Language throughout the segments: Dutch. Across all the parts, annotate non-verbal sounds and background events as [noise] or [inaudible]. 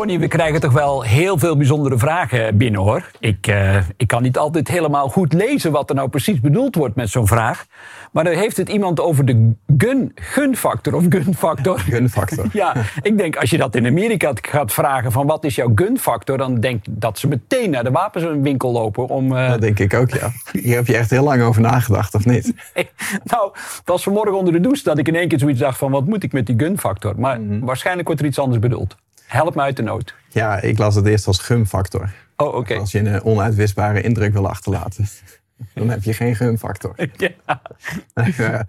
Tony, we krijgen toch wel heel veel bijzondere vragen binnen hoor. Ik, uh, ik kan niet altijd helemaal goed lezen wat er nou precies bedoeld wordt met zo'n vraag. Maar dan heeft het iemand over de gun, gunfactor of gunfactor. [laughs] Gunfactor. [laughs] ja, ik denk als je dat in Amerika gaat vragen van wat is jouw gunfactor, dan denk ik dat ze meteen naar de wapenwinkel lopen om. Uh... Dat denk ik ook, ja. Hier heb je echt heel lang over nagedacht, of niet? [laughs] nou, het was vanmorgen onder de douche dat ik in één keer zoiets dacht van wat moet ik met die gunfactor? Maar mm -hmm. waarschijnlijk wordt er iets anders bedoeld. Help me uit de nood. Ja, ik las het eerst als gumfactor. Oh, oké. Okay. Als je een onuitwisbare indruk wil achterlaten, [laughs] dan heb je geen gumfactor. [laughs] Ja. [laughs] uh,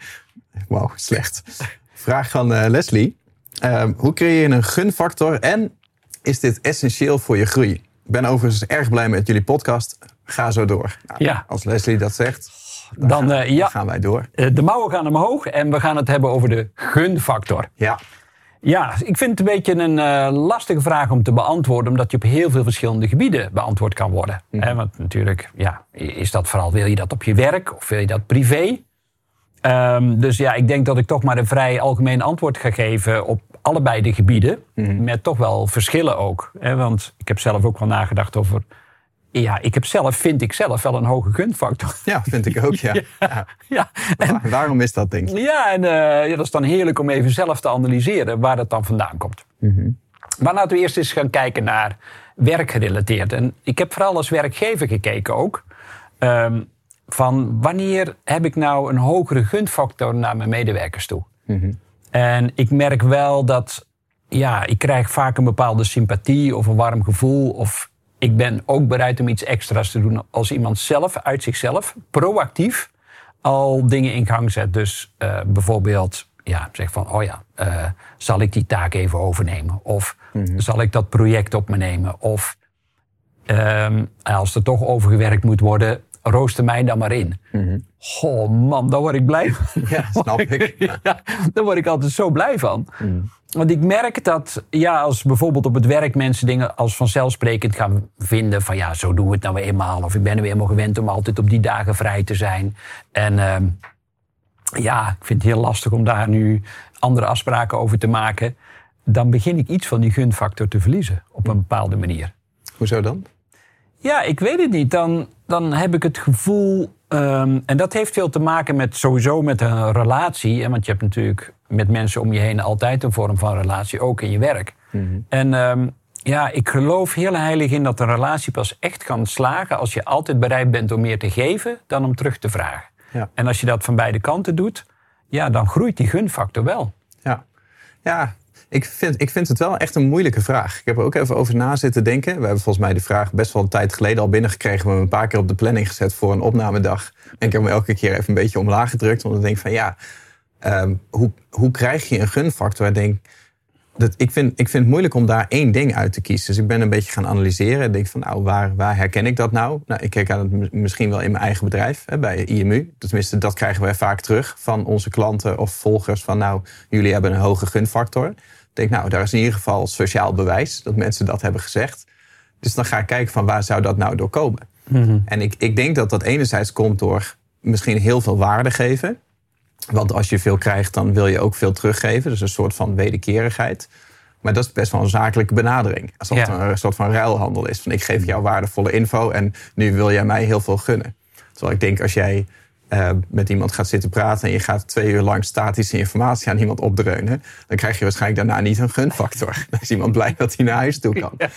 Wauw, slecht. Vraag van uh, Leslie. Uh, hoe creëer je een gunfactor en is dit essentieel voor je groei? Ik ben overigens erg blij met jullie podcast. Ga zo door. Nou, ja. Als Leslie dat zegt, dan, dan, gaan, ja. gaan wij door. de mouwen gaan omhoog en we gaan het hebben over de gunfactor. Ja. Ja, ik vind het een beetje een uh, lastige vraag om te beantwoorden, omdat je op heel veel verschillende gebieden beantwoord kan worden. Mm. want natuurlijk, ja, is dat vooral, wil je dat op je werk of wil je dat privé? Um, dus ja, ik denk dat ik toch maar een vrij algemeen antwoord ga geven op allebei de gebieden, mm. met toch wel verschillen ook. Want ik heb zelf ook wel nagedacht over ja, ik heb zelf, vind ik zelf, wel een hoge gunfactor. Ja, vind ik ook, [laughs] ja. ja, ja. En, waarom is dat, denk ik? Ja, en uh, ja, dat is dan heerlijk om even zelf te analyseren waar dat dan vandaan komt. Mm -hmm. Maar laten we eerst eens gaan kijken naar werkgerelateerd. En ik heb vooral als werkgever gekeken ook. Um, van wanneer heb ik nou een hogere gunfactor naar mijn medewerkers toe? Mm -hmm. En ik merk wel dat, ja, ik krijg vaak een bepaalde sympathie of een warm gevoel of ik ben ook bereid om iets extra's te doen als iemand zelf, uit zichzelf, proactief al dingen in gang zet. Dus uh, bijvoorbeeld, ja, zeg van, oh ja, uh, zal ik die taak even overnemen? Of mm -hmm. zal ik dat project op me nemen? Of um, als er toch overgewerkt moet worden, rooster mij dan maar in. Mm -hmm. Goh, man, daar word ik blij van. [laughs] Ja, snap ik. [laughs] ja, daar word ik altijd zo blij van. Mm. Want ik merk dat, ja, als bijvoorbeeld op het werk mensen dingen als vanzelfsprekend gaan vinden. van ja, zo doen we het nou eenmaal. Of ik ben nu eenmaal gewend om altijd op die dagen vrij te zijn. En uh, ja, ik vind het heel lastig om daar nu andere afspraken over te maken. Dan begin ik iets van die gunfactor te verliezen op een bepaalde manier. Hoezo dan? Ja, ik weet het niet. Dan, dan heb ik het gevoel. Um, en dat heeft veel te maken met sowieso met een relatie. Want je hebt natuurlijk met mensen om je heen altijd een vorm van relatie, ook in je werk. Mm -hmm. En um, ja, ik geloof heel heilig in dat een relatie pas echt kan slagen als je altijd bereid bent om meer te geven dan om terug te vragen. Ja. En als je dat van beide kanten doet, ja, dan groeit die gunfactor wel. Ja, ja ik vind, ik vind het wel echt een moeilijke vraag. Ik heb er ook even over na zitten denken. We hebben volgens mij de vraag best wel een tijd geleden al binnengekregen. We hebben een paar keer op de planning gezet voor een opnamedag. En ik heb hem elke keer even een beetje omlaag gedrukt. Omdat ik denk van ja, um, hoe, hoe krijg je een gunfactor? Ik denk, dat, ik, vind, ik vind het moeilijk om daar één ding uit te kiezen. Dus ik ben een beetje gaan analyseren. En denk van nou, waar, waar herken ik dat nou? Nou, ik kijk aan het misschien wel in mijn eigen bedrijf, hè, bij IMU. Tenminste, dat krijgen wij vaak terug van onze klanten of volgers. Van nou, jullie hebben een hoge gunfactor. Ik denk, nou, daar is in ieder geval sociaal bewijs dat mensen dat hebben gezegd. Dus dan ga ik kijken van waar zou dat nou door komen. Mm -hmm. En ik, ik denk dat dat enerzijds komt door misschien heel veel waarde geven. Want als je veel krijgt, dan wil je ook veel teruggeven. Dus een soort van wederkerigheid. Maar dat is best wel een zakelijke benadering. Alsof ja. het een soort van ruilhandel is. Van ik geef jou waardevolle info en nu wil jij mij heel veel gunnen. Terwijl ik denk als jij uh, met iemand gaat zitten praten en je gaat twee uur lang statische informatie aan iemand opdreunen, dan krijg je waarschijnlijk daarna niet een gunfactor. [laughs] Dan is iemand blij dat hij naar huis toe kan. Ja.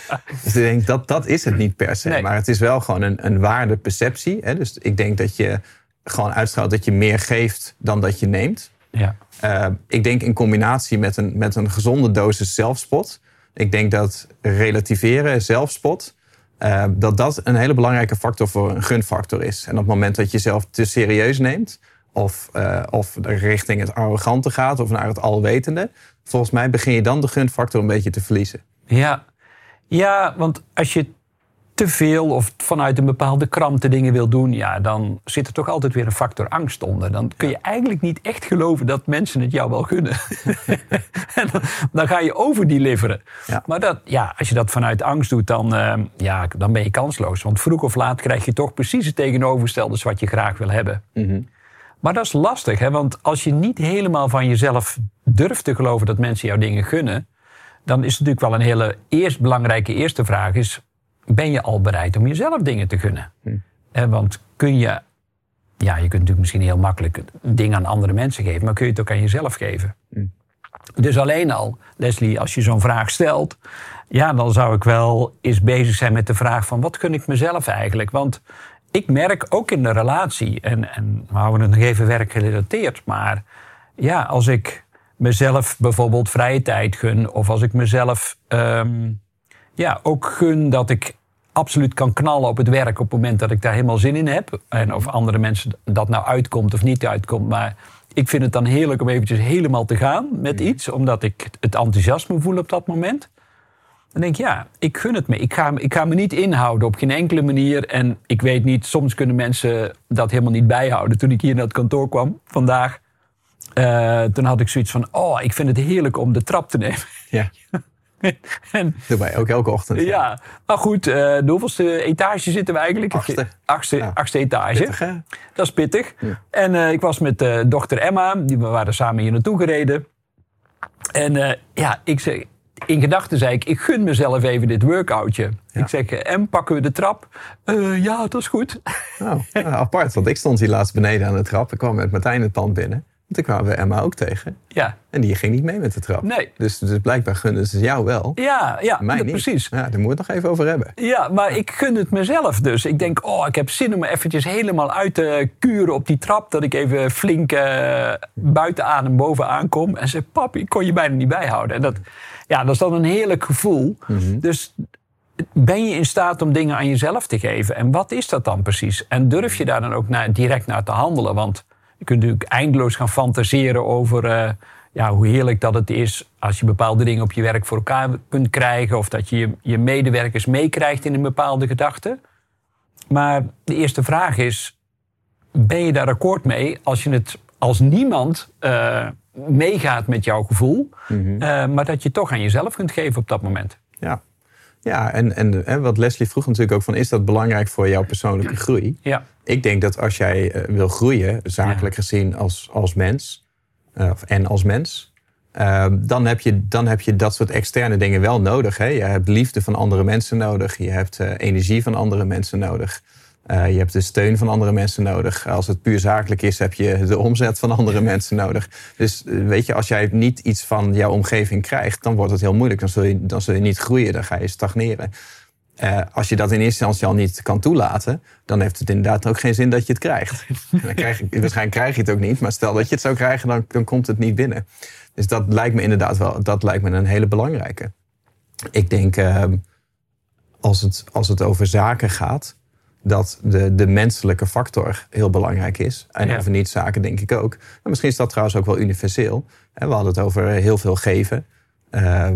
Dus ik denk dat dat is het niet per se. Nee. Maar het is wel gewoon een, een waardeperceptie. Hè? Dus ik denk dat je gewoon uitstraalt dat je meer geeft dan dat je neemt. Ja. Uh, ik denk in combinatie met een, met een gezonde dosis zelfspot. Ik denk dat relativeren, zelfspot, uh, dat dat een hele belangrijke factor voor een gunfactor is. En op het moment dat je jezelf te serieus neemt, of, uh, of richting het arrogante gaat, of naar het alwetende, volgens mij begin je dan de gunfactor een beetje te verliezen. Ja, ja want als je te veel of vanuit een bepaalde kramte dingen wil doen, ja, dan zit er toch altijd weer een factor angst onder. Dan kun je eigenlijk niet echt geloven dat mensen het jou wel gunnen. [laughs] en dan, dan, ga je overdeliveren. Ja. Maar dat, ja, als je dat vanuit angst doet, dan, uh, ja, dan ben je kansloos. Want vroeg of laat krijg je toch precies het tegenovergestelde wat je graag wil hebben. Mm Maar dat is lastig, hè? want als je niet helemaal van jezelf durft te geloven dat mensen jou dingen gunnen, dan is het natuurlijk wel een hele eerst belangrijke eerste vraag: is ben je al bereid om jezelf dingen te gunnen? Hm. want kun je, ja, je kunt natuurlijk misschien heel makkelijk dingen aan andere mensen geven, maar kun je het ook aan jezelf geven? Hm. Dus alleen al, Leslie, als je zo'n vraag stelt, ja, dan zou ik wel eens bezig zijn met de vraag van wat kun ik mezelf eigenlijk? Want ik merk ook in de relatie, en, en we houden het nog even werkgerelateerd, maar ja, als ik mezelf bijvoorbeeld vrije tijd gun, of als ik mezelf um, ja, ook gun dat ik absoluut kan knallen op het werk op het moment dat ik daar helemaal zin in heb. En of andere mensen dat nou uitkomt of niet uitkomt. Maar ik vind het dan heerlijk om eventjes helemaal te gaan met iets, omdat ik het enthousiasme voel op dat moment. Dan denk ik, ja, ik gun het me. Ik ga, ik ga me niet inhouden op geen enkele manier. En ik weet niet, soms kunnen mensen dat helemaal niet bijhouden. Toen ik hier naar het kantoor kwam vandaag, uh, toen had ik zoiets van: Oh, ik vind het heerlijk om de trap te nemen. Ja. [laughs] [laughs] en, Doe wij ook elke ochtend. Ja, maar goed, uh, de hoeveelste etage zitten we eigenlijk? Achtste. Achtste, achtste etage. Pittig? Dat is pittig. En uh, ik was met uh, dochter Emma, die, we waren samen hier naartoe gereden. En ja, ik zeg, in gedachten zei ik, ik gun mezelf even dit workoutje. Ik zeg, em, pakken we de trap? ja, dat is goed. Nou, apart, want ik stond hier laatst beneden aan de trap. Ik kwam met Martijn het pand binnen. Toen kwamen we Emma ook tegen. Ja. En die ging niet mee met de trap. Nee. Dus, dus blijkbaar gunnen ze jou wel. Ja, ja mij niet. precies. Ja, daar moeten we het nog even over hebben. Ja, maar ik gun het mezelf dus. Ik denk, oh, ik heb zin om me eventjes helemaal uit te kuren op die trap. Dat ik even flink uh, buiten adem bovenaan kom. En zeg, papi, ik kon je bijna niet bijhouden. En dat, ja, dat is dan een heerlijk gevoel. Mhm. Dus ben je in staat om dingen aan jezelf te geven? En wat is dat dan precies? En durf je daar dan ook naar, direct naar te handelen? Want kunt natuurlijk eindeloos gaan fantaseren over uh, ja, hoe heerlijk dat het is als je bepaalde dingen op je werk voor elkaar kunt krijgen. Of dat je je medewerkers meekrijgt in een bepaalde gedachte. Maar de eerste vraag is: ben je daar akkoord mee als je het als niemand uh, meegaat met jouw gevoel, mm uh, maar dat je toch aan jezelf kunt geven op dat moment? Ja. Ja, en, en wat Leslie vroeg natuurlijk ook van, is dat belangrijk voor jouw persoonlijke groei? Ja. Ik denk dat als jij uh, wil groeien, zakelijk gezien als, als mens, uh, en als mens, uh, dan, heb je, dan heb je dat soort externe dingen wel nodig. Hè? Je hebt liefde van andere mensen nodig, je hebt uh, energie van andere mensen nodig. Uh, je hebt de steun van andere mensen nodig. Als het puur zakelijk is, heb je de omzet van andere mensen nodig. Dus uh, weet je, als jij niet iets van jouw omgeving krijgt, dan wordt het heel moeilijk. Dan zul je, dan zul je niet groeien, dan ga je stagneren. Uh, als je dat in eerste instantie al niet kan toelaten, dan heeft het inderdaad ook geen zin dat je het krijgt. [laughs] dan krijg je, waarschijnlijk krijg je het ook niet, maar stel dat je het zou krijgen, dan, dan komt het niet binnen. Dus dat lijkt me inderdaad wel, dat lijkt me een hele belangrijke. Ik denk, ehm, als, het, als het over zaken gaat, dat de, de menselijke factor heel belangrijk is. En over niet-zaken denk ik ook. Maar misschien is dat trouwens ook wel universeel. We hadden het over heel veel geven, uh,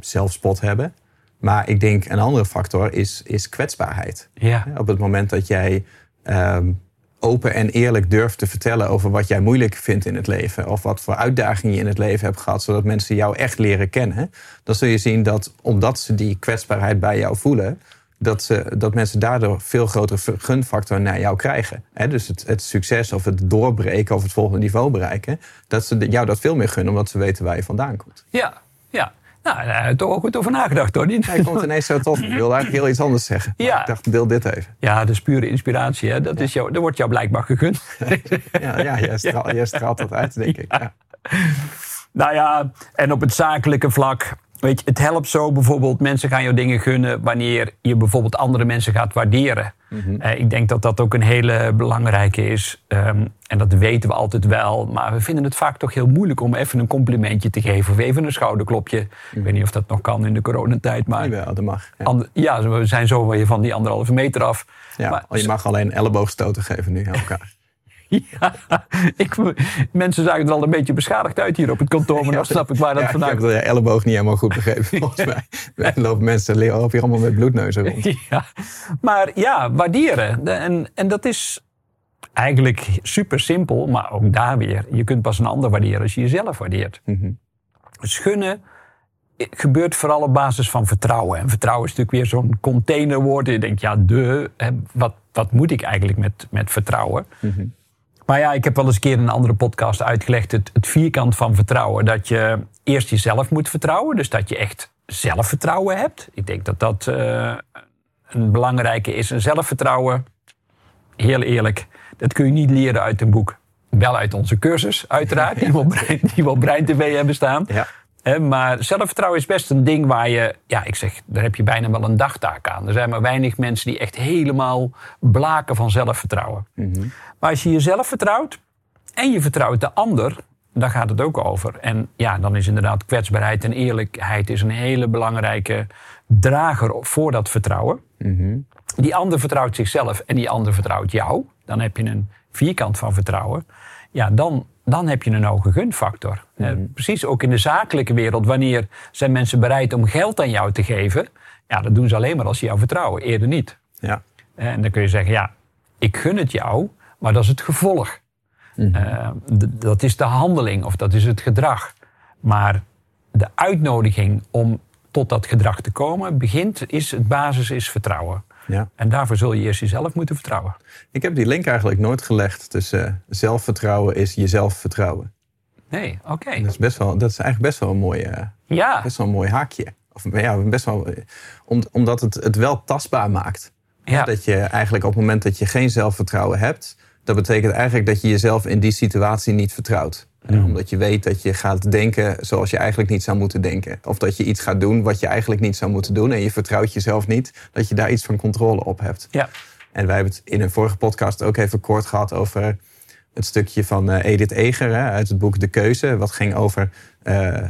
zelfspot hebben. Maar ik denk een andere factor is, is kwetsbaarheid. Ja. Op het moment dat jij um, open en eerlijk durft te vertellen over wat jij moeilijk vindt in het leven. Of wat voor uitdagingen je in het leven hebt gehad, zodat mensen jou echt leren kennen. Dan zul je zien dat omdat ze die kwetsbaarheid bij jou voelen, dat, ze, dat mensen daardoor veel grotere gunfactor naar jou krijgen. dus het, het, succes of het doorbreken of het volgende niveau bereiken, dat ze jou dat veel meer gunnen omdat ze weten waar je vandaan komt. Ja, ja. Nou, daar heb ik toch ook goed over nagedacht hoor. Hij komt ineens zo tot. Ik wilde eigenlijk heel iets anders zeggen. Ja. Ik dacht, deel dit even. Ja, dat is pure inspiratie. Hè? Dat, is jou, dat wordt jou blijkbaar gegund. [laughs] ja, ja jij, straalt, [laughs] jij straalt dat uit, denk ik. Nou ja, en op het zakelijke vlak Weet je, het helpt zo bijvoorbeeld, mensen gaan jou dingen gunnen wanneer je bijvoorbeeld andere mensen gaat waarderen. Mhm. Eh, ik denk dat dat ook een hele belangrijke is. Um, en dat weten we altijd wel. Maar we vinden het vaak toch heel moeilijk om even een complimentje te geven. Of even een schouderklopje. Ik mhm. weet niet of dat nog kan in de coronatijd. Maar ja, dat mag. Ja. ja, we zijn zo weer van die anderhalve meter af. Ja, maar, je mag alleen elleboogstoten geven nu aan elkaar. [laughs] Ja, ik, mensen zagen er wel een beetje beschadigd uit hier op het kantoor. Maar dan snap ik waar dat Ja, vandaan ik heb komt. de elleboog niet helemaal goed begrepen, [laughs] volgens mij. Er lopen mensen lopen hier allemaal met bloedneuzen rond. [laughs] Ja, maar ja, waarderen. De- En, en dat is eigenlijk super simpel, maar ook daar weer. Je kunt pas een ander waarderen als je jezelf waardeert. Dus gunnen gebeurt vooral op basis van vertrouwen. En vertrouwen is natuurlijk weer zo'n containerwoord. Je denkt, ja, de, wat, wat moet ik eigenlijk met, met vertrouwen? Mhm. Maar ja, ik heb wel eens een keer in een andere podcast uitgelegd... Het, het vierkant van vertrouwen. Dat je eerst jezelf moet vertrouwen. Dus dat je echt zelfvertrouwen hebt. Ik denk dat dat eh, een belangrijke is. En zelfvertrouwen, heel eerlijk... dat kun je niet leren uit een boek. Wel uit onze cursus, uiteraard. [laughs] Die we op Brein, die we op Brein TV hebben staan. Ja. Maar zelfvertrouwen is best een ding waar je, ja, ik zeg, daar heb je bijna wel een dagtaak aan. Er zijn maar weinig mensen die echt helemaal blaken van zelfvertrouwen. Maar als je jezelf vertrouwt en je vertrouwt de ander, daar gaat het ook over. En ja, dan is inderdaad kwetsbaarheid en eerlijkheid is een hele belangrijke drager voor dat vertrouwen. Die ander vertrouwt zichzelf en die ander vertrouwt jou. Dan heb je een vierkant van vertrouwen. Ja, dan, dan heb je een hoge gunfactor. Eh, precies ook in de zakelijke wereld. Wanneer zijn mensen bereid om geld aan jou te geven? Ja, dat doen ze alleen maar als ze jou vertrouwen. Eerder niet. Ja. En dan kun je zeggen, ja, ik gun het jou, maar dat is het gevolg. Eh, d- dat is de handeling of dat is het gedrag. Maar de uitnodiging om tot dat gedrag te komen, begint, is het basis is vertrouwen. Ja. En daarvoor zul je eerst jezelf moeten vertrouwen. Ik heb die link eigenlijk nooit gelegd tussen zelfvertrouwen is jezelf vertrouwen. Nee, oké. Dat is, best wel, dat is eigenlijk best wel een mooi, eh, Ja, best wel een mooi haakje. Of ja, best wel, eh, om, omdat het het wel tastbaar maakt. Ja. Dat je eigenlijk op het moment dat je geen zelfvertrouwen hebt, dat betekent eigenlijk dat je jezelf in die situatie niet vertrouwt. Omdat je weet dat je gaat denken zoals je eigenlijk niet zou moeten denken. Of dat je iets gaat doen wat je eigenlijk niet zou moeten doen. En je vertrouwt jezelf niet dat je daar iets van controle op hebt. ja. En wij hebben het in een vorige podcast ook even kort gehad over het stukje van eh, Edith Eger hè, uit het boek De Keuze. Wat ging over eh, eh,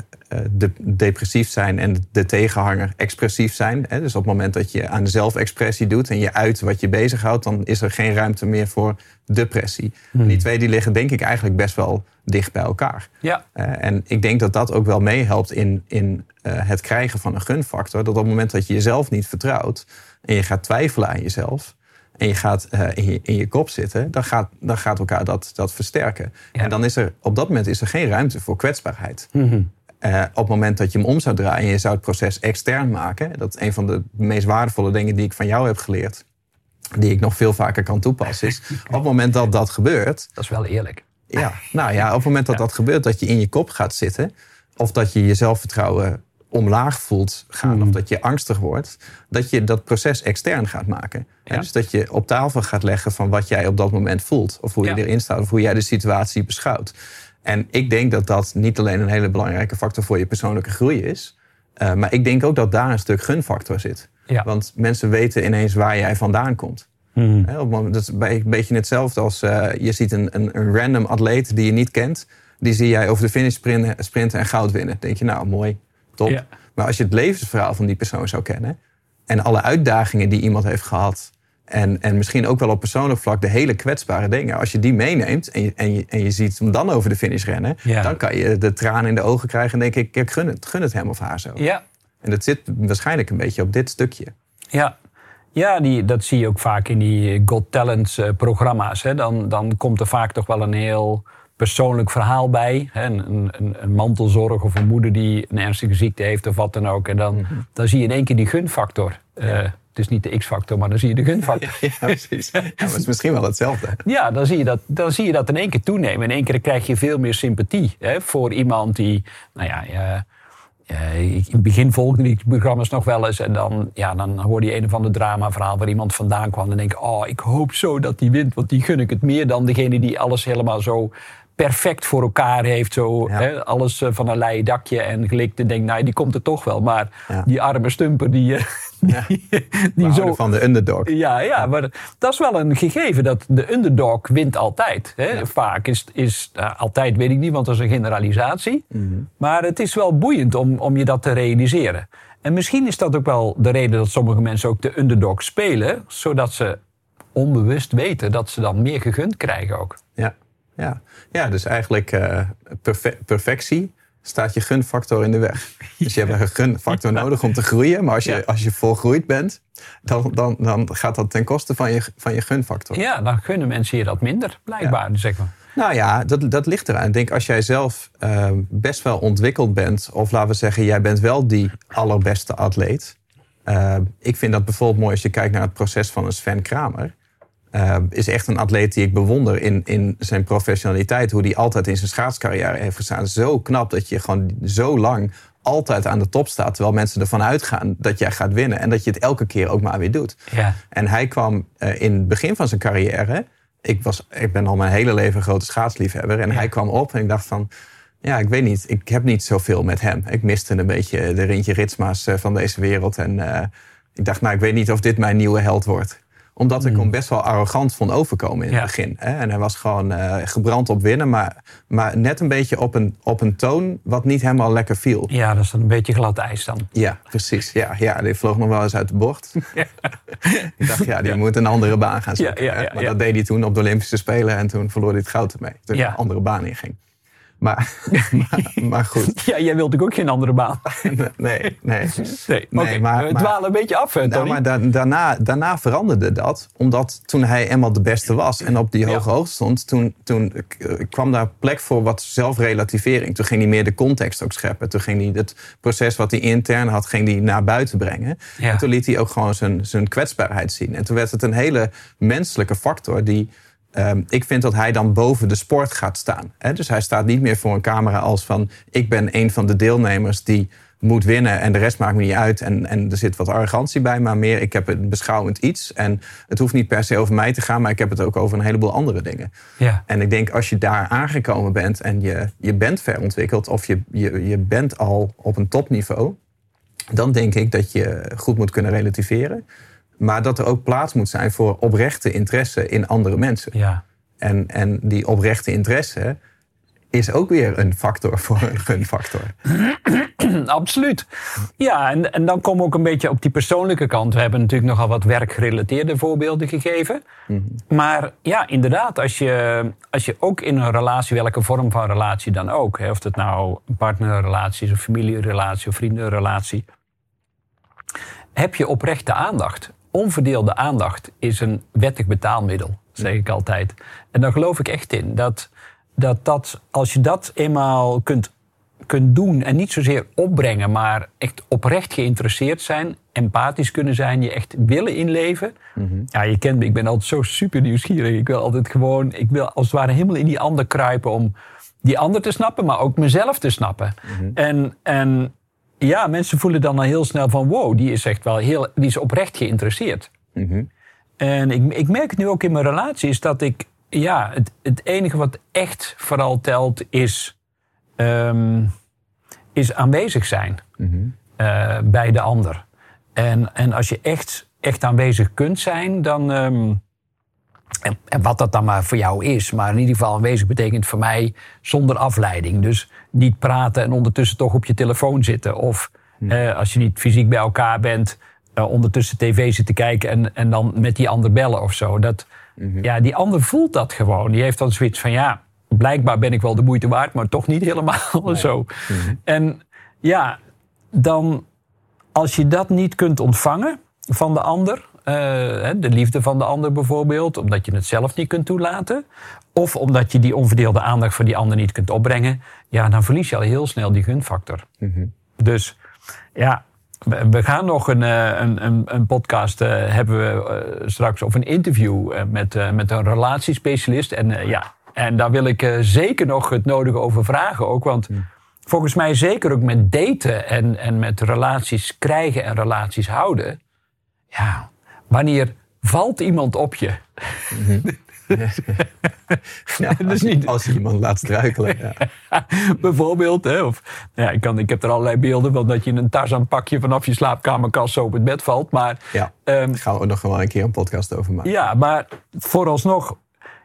de, depressief zijn en de tegenhanger expressief zijn. Hè. Dus op het moment dat je aan de zelfexpressie doet en je uit wat je bezighoudt, dan is er geen ruimte meer voor depressie. En die twee die liggen denk ik eigenlijk best wel dicht bij elkaar. ja. En ik denk dat dat ook wel meehelpt in, in het krijgen van een gunfactor. Dat op het moment dat je jezelf niet vertrouwt en je gaat twijfelen aan jezelf en je gaat eh, in, je, in je kop zitten, dan gaat, dan gaat elkaar dat, dat versterken. Ja. En dan is er op dat moment is er geen ruimte voor kwetsbaarheid. Eh, op het moment dat je hem om zou draaien en je zou het proces extern maken, dat is een van de meest waardevolle dingen die ik van jou heb geleerd, die ik nog veel vaker kan toepassen, is [laughs] op het moment dat dat gebeurt, Dat is wel eerlijk. ja, nou ja, op het moment dat dat gebeurt, dat je in je kop gaat zitten, of dat je je zelfvertrouwen omlaag voelt gaan, of dat je angstig wordt, dat je dat proces extern gaat maken. Ja. Dus dat je op tafel gaat leggen van wat jij op dat moment voelt, of hoe je Ja. erin staat, of hoe jij de situatie beschouwt. En ik denk dat dat niet alleen een hele belangrijke factor voor je persoonlijke groei is, eh, maar ik denk ook dat daar een stuk gunfactor zit. Ja. Want mensen weten ineens waar jij vandaan komt. Op moment, dat is bij- een beetje hetzelfde als eh, je ziet een, een, een random atleet die je niet kent. Die zie jij over de finish sprinten, sprinten en goud winnen. denk je, nou mooi, top. Ja. Maar als je het levensverhaal van die persoon zou kennen... en alle uitdagingen die iemand heeft gehad... en, en misschien ook wel op persoonlijk vlak de hele kwetsbare dingen... als je die meeneemt en je, en je, en je ziet hem dan over de finish rennen... Ja. dan kan je de tranen in de ogen krijgen en denk ik... ik gun het, gun het hem of haar zo. Ja, En dat zit waarschijnlijk een beetje op dit stukje. Ja, ja die, dat zie je ook vaak in die Got Talent eh, programma's. Hè. Dan, dan komt er vaak toch wel een heel persoonlijk verhaal bij. Hè. Een, een, een mantelzorg of een moeder die een ernstige ziekte heeft of wat dan ook. En dan, dan zie je in één keer die gunfactor. Eh, het is niet de X-factor, maar dan zie je de gunfactor. [laughs] Ja, precies. Ja, maar het is misschien wel hetzelfde. Ja, dan zie, je dat, dan zie je dat in één keer toenemen. In één keer krijg je veel meer sympathie hè, voor iemand die, nou ja, in het begin volgde die programma's nog wel eens. En dan, ja, dan hoorde je een of ander drama-verhaal waar iemand vandaan kwam. En dan denk ik, oh, ik hoop zo dat die wint. Want die gun ik het meer dan degene die alles helemaal zo perfect voor elkaar heeft. Zo, Ja. hè, alles eh, van een leien dakje en gelikt. En denk, nou, die komt er toch wel. Maar Ja. die arme stumper, die, eh, [laughs] Ja. die, die houden zo... van de underdog. Ja, ja, maar dat is wel een gegeven dat de underdog wint altijd. Hè? Vaak is, is nou, altijd weet ik niet, want dat is een generalisatie. Maar het is wel boeiend om, om je dat te realiseren. En misschien is dat ook wel de reden dat sommige mensen ook de underdog spelen, zodat ze onbewust weten dat ze dan meer gegund krijgen ook. Ja, ja. ja dus eigenlijk uh, perfectie staat je gunfactor in de weg. [laughs] Dus je hebt een gunfactor nodig om te groeien. Maar als je, als je volgroeid bent, dan, dan, dan gaat dat ten koste van je, van je gunfactor. Ja, dan gunnen mensen je dat minder, blijkbaar. Zeg maar. Nou ja, dat, dat ligt eraan. Ik denk als jij zelf uh, best wel ontwikkeld bent, of laten we zeggen, jij bent wel die allerbeste atleet. Uh, ik vind dat bijvoorbeeld mooi als je kijkt naar het proces van een Sven Kramer. Uh, is echt een atleet die ik bewonder in, in zijn professionaliteit. Hoe die altijd in zijn schaatscarrière heeft gestaan. Zo knap dat je gewoon zo lang altijd aan de top staat. Terwijl mensen ervan uitgaan dat jij gaat winnen. En dat je het elke keer ook maar weer doet. Ja. En hij kwam uh, in het begin van zijn carrière. Ik, was, ik ben al mijn hele leven een grote schaatsliefhebber. En ja. hij kwam op en ik dacht van... Ja, ik weet niet. Ik heb niet zoveel met hem. Ik miste een beetje de Rintje Ritsma's uh, van deze wereld. En uh, ik dacht, nou, ik weet niet of dit mijn nieuwe held wordt omdat ik hem best wel arrogant vond overkomen in het begin. Hè? En hij was gewoon uh, gebrand op winnen, maar, maar net een beetje op een, op een toon wat niet helemaal lekker viel. Ja, dat is dan een beetje glad ijs dan. Ja, precies. Ja, ja die vloog nog wel eens uit de bocht. [laughs] [laughs] Ik dacht, ja, die moet een andere baan gaan zoeken. Maar dat deed hij toen op de Olympische Spelen en toen verloor hij het goud ermee. Toen hij een andere baan inging. Maar, [laughs] maar, maar, goed. [laughs] Ja, jij wilt ook geen andere baan. [laughs] nee, nee. nee, nee okay. maar, we dwalen een beetje af, Tony. Nou, maar da daarna, daarna veranderde dat. Omdat toen hij eenmaal de beste was en op die hoge ja. hoogte stond... Toen, toen kwam daar plek voor wat zelfrelativering. Toen ging hij meer de context ook scheppen. Toen ging hij het proces wat hij intern had, ging hij naar buiten brengen. Ja. En toen liet hij ook gewoon zijn, zijn kwetsbaarheid zien. En toen werd het een hele menselijke factor die... Um, ik vind dat hij dan boven de sport gaat staan. Hè? Dus hij staat niet meer voor een camera als van... ik ben een van de deelnemers die moet winnen en de rest maakt me niet uit. En, en er zit wat arrogantie bij, maar meer ik heb een beschouwend iets. En het hoeft niet per se over mij te gaan, maar ik heb het ook over een heleboel andere dingen. Ja. En ik denk als je daar aangekomen bent en je, je bent verontwikkeld... of je, je, je bent al op een topniveau... dan denk ik dat je goed moet kunnen relativeren... Maar dat er ook plaats moet zijn voor oprechte interesse in andere mensen. Ja. En, en die oprechte interesse is ook weer een factor [laughs] voor een gunfactor. [clears throat] Absoluut. Ja, en, en dan komen we ook een beetje op die persoonlijke kant. We hebben natuurlijk nogal wat werkgerelateerde voorbeelden gegeven. Mm -hmm. Maar ja, inderdaad, als je, als je ook in een relatie, welke vorm van relatie dan ook, hè, of het nou een partnerrelatie is, of familierelatie of vriendenrelatie, heb je oprechte aandacht onverdeelde aandacht is een wettig betaalmiddel, zeg ik altijd. En daar geloof ik echt in. Dat, dat, dat als je dat eenmaal kunt, kunt doen en niet zozeer opbrengen, maar echt oprecht geïnteresseerd zijn, empathisch kunnen zijn, je echt willen inleven. Mm -hmm. Ja, je kent me, ik ben altijd zo super nieuwsgierig. Ik wil altijd gewoon, ik wil als het ware helemaal in die ander kruipen om die ander te snappen, maar ook mezelf te snappen. Mm -hmm. En, en ja, mensen voelen dan al heel snel van wow, die is echt wel heel, die is oprecht geïnteresseerd. Mm -hmm. En ik, ik merk het nu ook in mijn relaties dat ik, ja, het, het enige wat echt vooral telt is, um, is aanwezig zijn mm -hmm. uh, bij de ander. En, en als je echt, echt aanwezig kunt zijn, dan. Um, en, en, wat dat dan maar voor jou is. Maar in ieder geval aanwezig betekent voor mij zonder afleiding. Dus niet praten en ondertussen toch op je telefoon zitten. Of Hm. eh, als je niet fysiek bij elkaar bent, uh, ondertussen tv zitten kijken en, en dan met die ander bellen of zo. Dat, Mhm. ja, die ander voelt dat gewoon. Die heeft dan zoiets van ja, blijkbaar ben ik wel de moeite waard, maar toch niet helemaal [laughs] zo. Mhm. En ja, dan als je dat niet kunt ontvangen van de ander, de liefde van de ander bijvoorbeeld, omdat je het zelf niet kunt toelaten, of omdat je die onverdeelde aandacht voor die ander niet kunt opbrengen, ja, dan verlies je al heel snel die gunfactor. Mhm. Dus ja, we gaan nog een, eh, een, een, een podcast uh, hebben we uh, straks of een interview uh, met, met een relatiespecialist. En ja, en daar wil ik zeker nog het nodige over vragen ook. Want volgens mij zeker ook met daten en, en met relaties krijgen en relaties houden. Ja, wanneer valt iemand op je? [laughs] Als, niet- als je iemand laat struikelen. Ja. [laughs] Bijvoorbeeld. Hè? Of, ja, ik, kan, ik heb er allerlei beelden van dat je in een Tarzan-pakje vanaf je slaapkamerkast zo op het bed valt. Maar, Ja. Daar gaan we nog wel een keer een podcast over maken. ja, maar vooralsnog,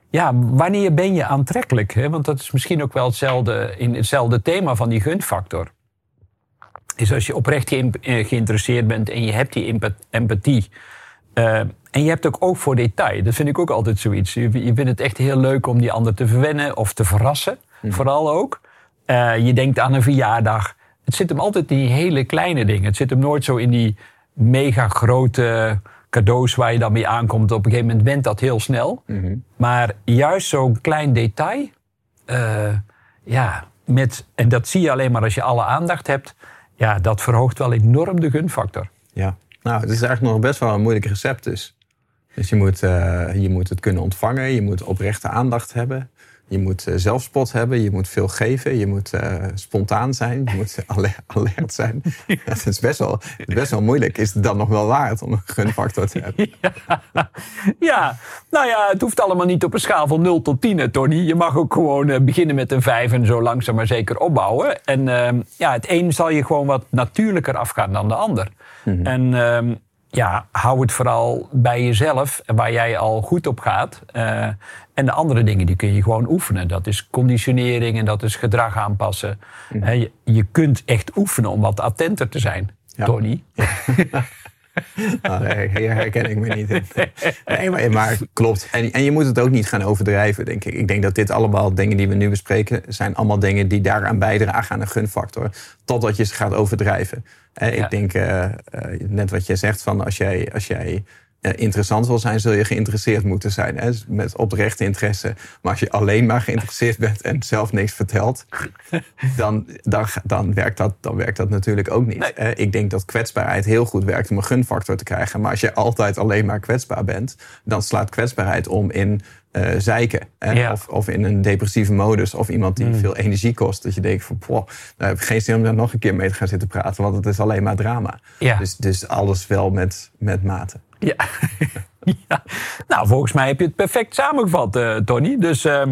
ja, wanneer ben je aantrekkelijk? Hè? Want dat is misschien ook wel hetzelfde, in hetzelfde thema van die gunfactor. Is als je oprecht ge- eh, geïnteresseerd bent en je hebt die empa- empathie. Uh, en je hebt ook oog voor detail. Dat vind ik ook altijd zoiets. Je, je vindt het echt heel leuk om die ander te verwennen of te verrassen. Mhm. Vooral ook. Uh, je denkt aan een verjaardag. Het zit hem altijd in die hele kleine dingen. Het zit hem nooit zo in die mega grote cadeaus waar je dan mee aankomt. Op een gegeven moment went dat heel snel. Mhm. Maar juist zo'n klein detail. Uh, ja, met, en dat zie je alleen maar als je alle aandacht hebt. Ja, dat verhoogt wel enorm de gunfactor. Ja, nou, het is eigenlijk nog best wel een moeilijk recept dus. Dus je moet, uh, je moet het kunnen ontvangen, je moet oprechte aandacht hebben. Je moet uh, zelfspot hebben, je moet veel geven, je moet uh, spontaan zijn, je moet [laughs] alert zijn. [laughs] Het is best wel, best wel moeilijk. Is het dan nog wel waard om een gunfactor te hebben? [laughs] Ja. ja, nou ja, het hoeft allemaal niet op een schaal van 0 tot 10, Tony. Je mag ook gewoon uh, beginnen met een 5 en zo langzaam maar zeker opbouwen. En ehm, ja, het een zal je gewoon wat natuurlijker afgaan dan de ander. Mm -hmm. En ehm, ja, hou het vooral bij jezelf, waar jij al goed op gaat. Uh, en de andere dingen die kun je gewoon oefenen. Dat is conditionering en dat is gedrag aanpassen. Mm. je, je, kunt echt oefenen om wat attenter te zijn, ja. Tony. Ja. [laughs] [laughs] nou, hier herken ik me niet in. Nee, maar, maar klopt. En, en, je moet het ook niet gaan overdrijven, denk ik. Ik denk dat dit allemaal dingen die we nu bespreken... zijn allemaal dingen die daaraan bijdragen aan een gunfactor. Totdat je ze gaat overdrijven. Ik denk, uh, uh, net wat je zegt, van als jij, als jij interessant wil zijn, zul je geïnteresseerd moeten zijn. Hè? Met oprechte interesse. Maar als je alleen maar geïnteresseerd bent en zelf niks vertelt, [laughs] dan, dan, dan, werkt, dat, dan werkt dat natuurlijk ook niet. Nee. Ik denk dat kwetsbaarheid heel goed werkt om een gunfactor te krijgen. Maar als je altijd alleen maar kwetsbaar bent, dan slaat kwetsbaarheid om in uh, zeiken. Hè? Of, of, in een depressieve modus. Of iemand die mm. veel energie kost. Dat je denkt van, poh, daar heb ik geen zin om daar nog een keer mee te gaan zitten praten. Want het is alleen maar drama. Ja. Dus, dus alles wel met, met mate. Ja. [laughs] ja. Nou, volgens mij heb je het perfect samengevat, uh, Tony. Dus uh,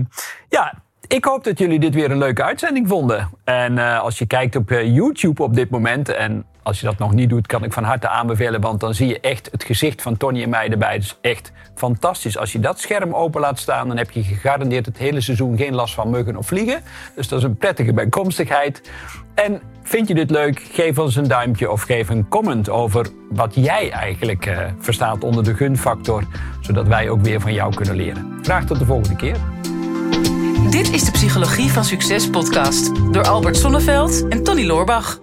ja, ik hoop dat jullie dit weer een leuke uitzending vonden. En uh, als je kijkt op YouTube op dit moment... en als je dat nog niet doet, kan ik van harte aanbevelen. Want dan zie je echt het gezicht van Tony en mij erbij. Dus echt fantastisch. Als je dat scherm open laat staan, dan heb je gegarandeerd het hele seizoen geen last van muggen of vliegen. Dus dat is een prettige bijkomstigheid. En vind je dit leuk? Geef ons een duimpje of geef een comment over wat jij eigenlijk uh, verstaat onder de gunfactor. Zodat wij ook weer van jou kunnen leren. Graag tot de volgende keer. Dit is de Psychologie van Succes podcast door Albert Sonneveld en Tony Loorbach.